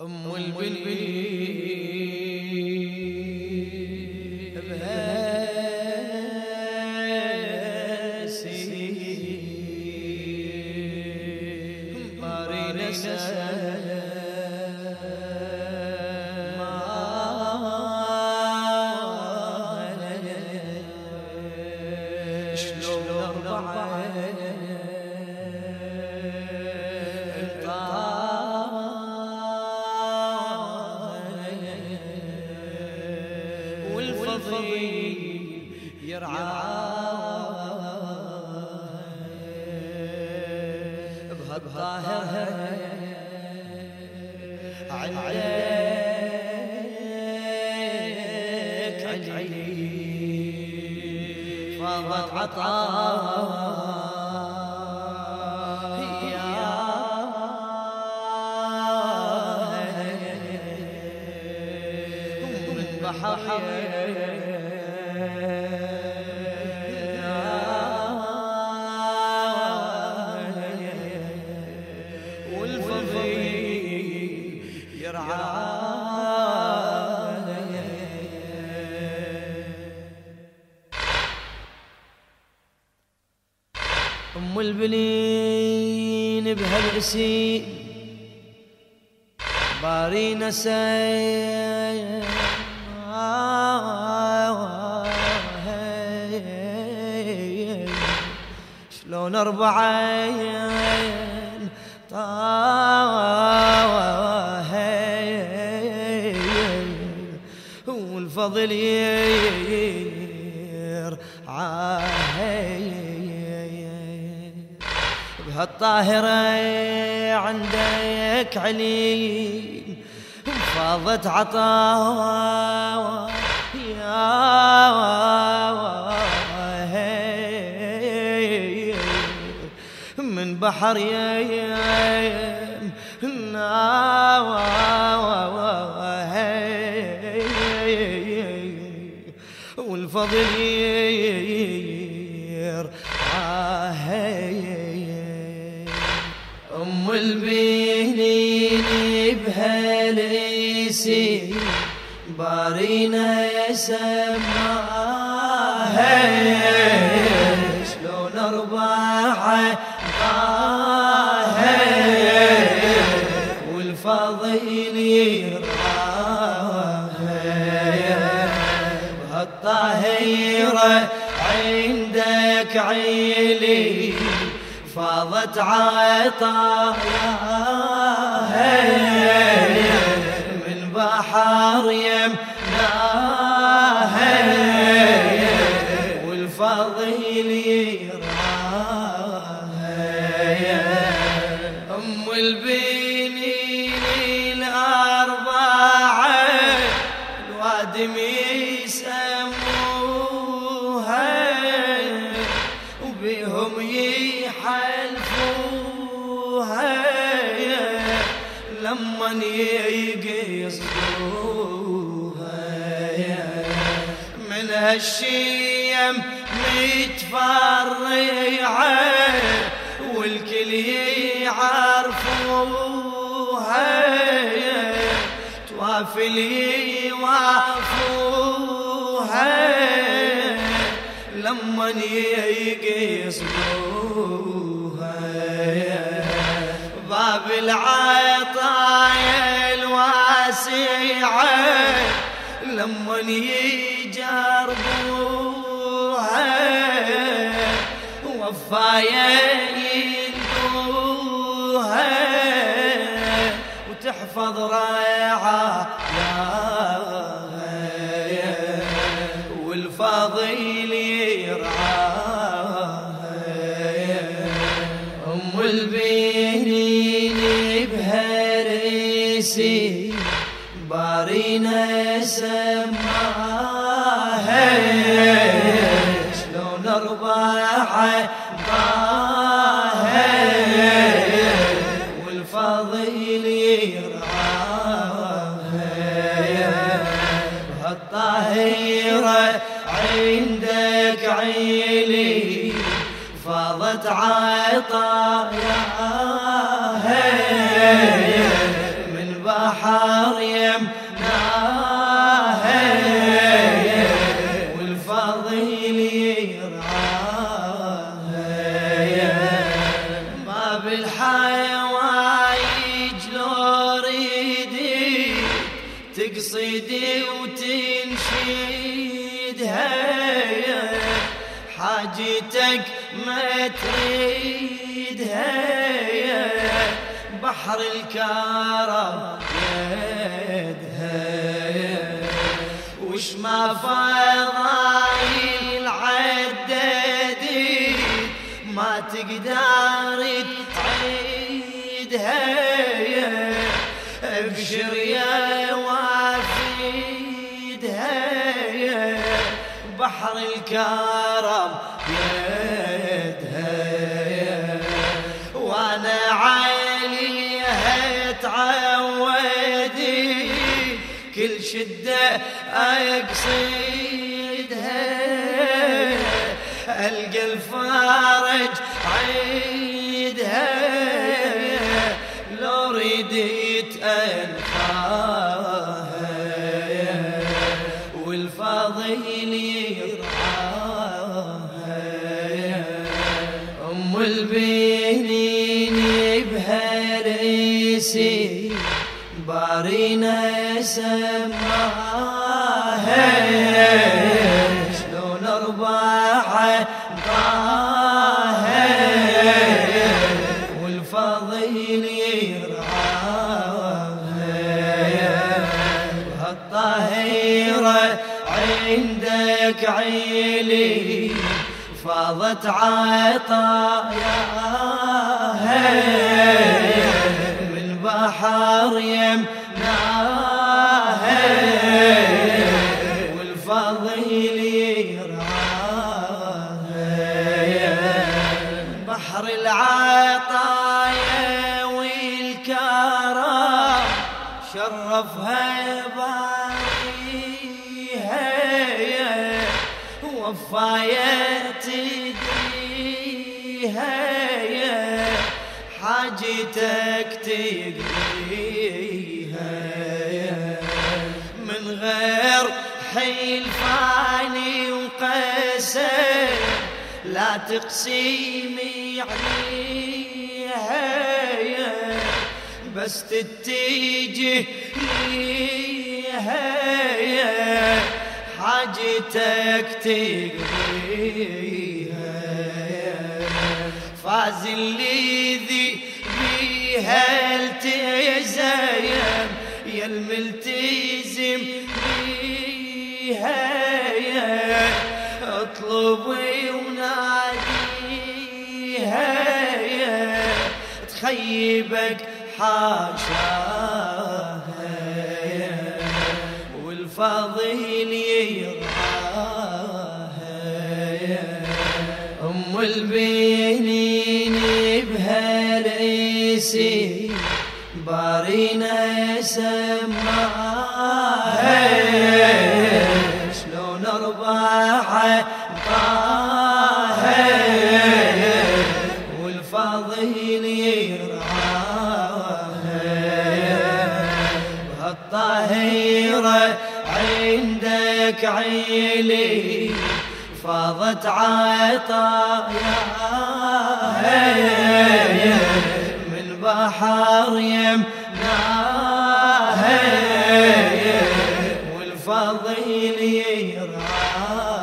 أم البني والفضيل يرعى بهالطاهر عندك علي فاضت عطاء. من أم البنين بهالعسي باري نسى شلون أربعين طه والفضل يرعاه بهالطاهرة عندك علي فاضت عطاء يا من بحر يم والفضل بهالعيسي بارينا سماها شلون طاها والفضيل يرعاها بهالطاهرة عندك عيلي فاضت عطاياها من بحر يمناها والفضيل يراها أم البنين الأربعة. الوادم يسموها وبهم يحلفوها. لما يقصدوها هالشيم متفرعة والكل يعرفوها. توافل يوافوها لما يقصدوها. باب العطايا الواسعة. لما يجربوها وفايا يلقوها وتحفظ رعاياها بهالطاهرة عندك عيلي فاضت عطاياها تقصدي وتنشدها حاجتك ما تريدها بحر الكرم يدها وش ما فضايل عددي ما تقدر تعيدها ابشر يا وافيدها بحر الكرم يدها وأنا عليها تعودي كل شدة أقصدها. ألقى الفارج سماها شلون ارباح طاها والفضيل يرعاها هالطهيرة عندك عيلي فاضت عطاياها شرفها باريها وفايا تدريها حاجتك تقضيها من غير حيل فاني وقسم لا تقسيمي عليها. بس تتجه حاجتك تقضيها فاز الذي بيها التزم يا الملتزم بيها اطلبي وناديها تخيبك حاشاها والفضيل يرعاها. أم البنين بهالعيسي بارينا سماها. فاضت عطاياها من بحر يمناها والفضيل يرعاها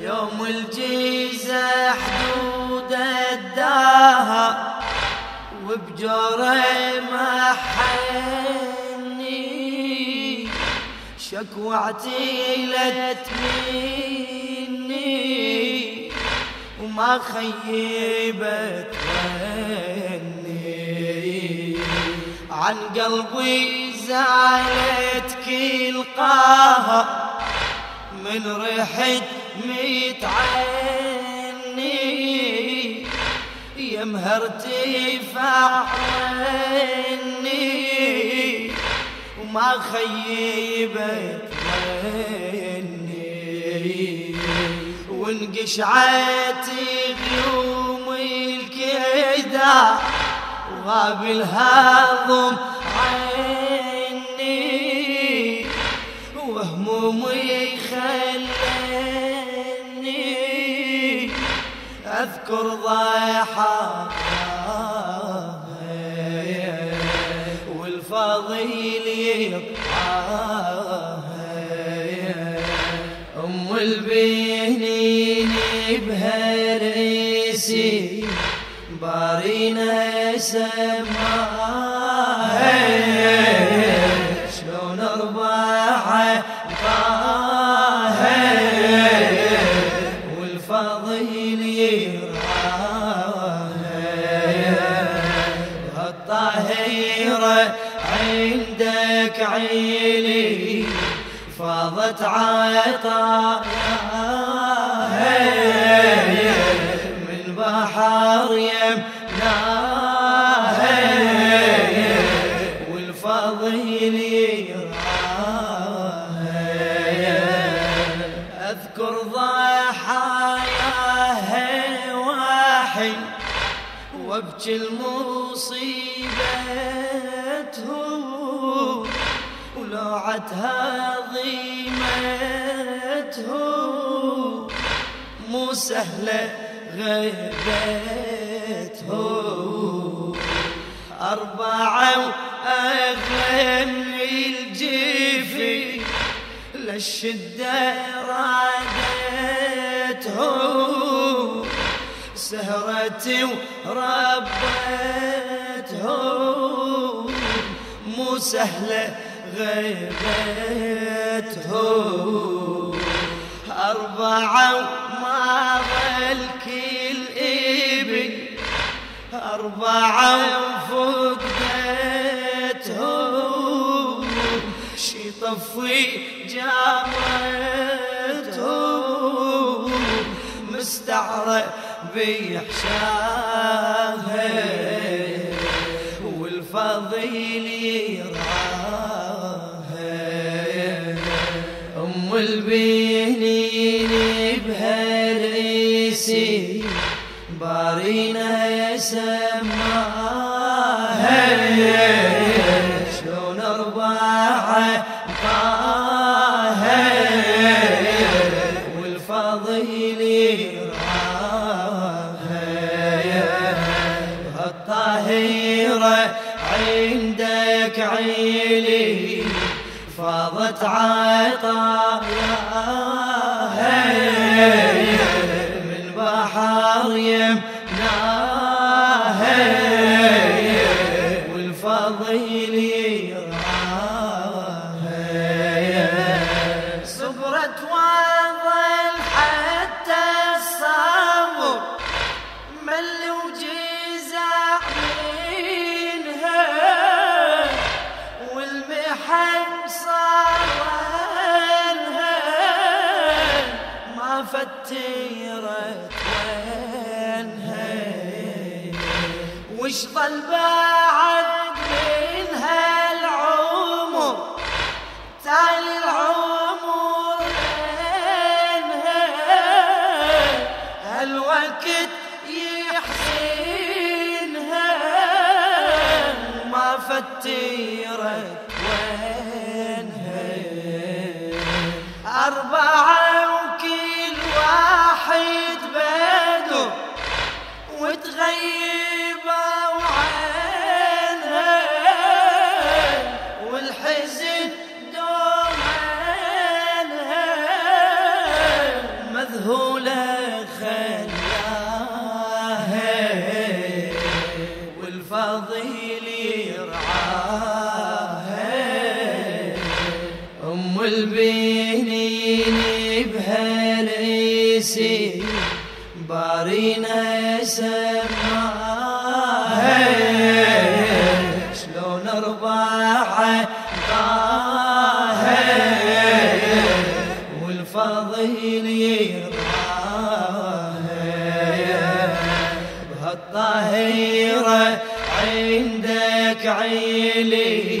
يوم الجيزة حدود الدهر. وبجوره شكوى اعتيلت مني وما خيبت ظني عن قلبي زالت كل قهر من ريحة متعني يا مهرتي فعني وما خيبت ظني وانقشعت غيوم الكدا غاب الهضم عني وهمومي خلني أذكر ضيحة بارينا سماها شلون ارباح طاها والفضيل الطاهرة عندك عيني فاضت عطاياها وابكي المصيبته ولوعتها ضيمته مو سهلة غيبته أربعة وأغلى الجيفي للشدة رادته سهرتي وربته مو سهلة غيبته أربعة وما ظل كل إبل أربعة وفقدته شي طفي جامته مستعرة بيحشاها والفضيل يراها. أم البنين بهالعيسي بارينا سماها فاضت عطاياها وينها وش ظل بعد منها العمر تالي العمر لينها هالوقت يحزنها ما فترت وينها أربعة وتغيبوا عنها والحزن دومنها مذهولة خلاها والفضيل يرعاها أم البنين بهالطاهرة عندك عيلي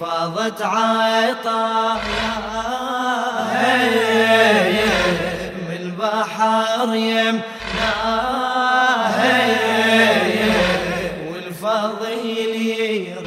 فاضت عطاياها من بحر يمناها والفضيل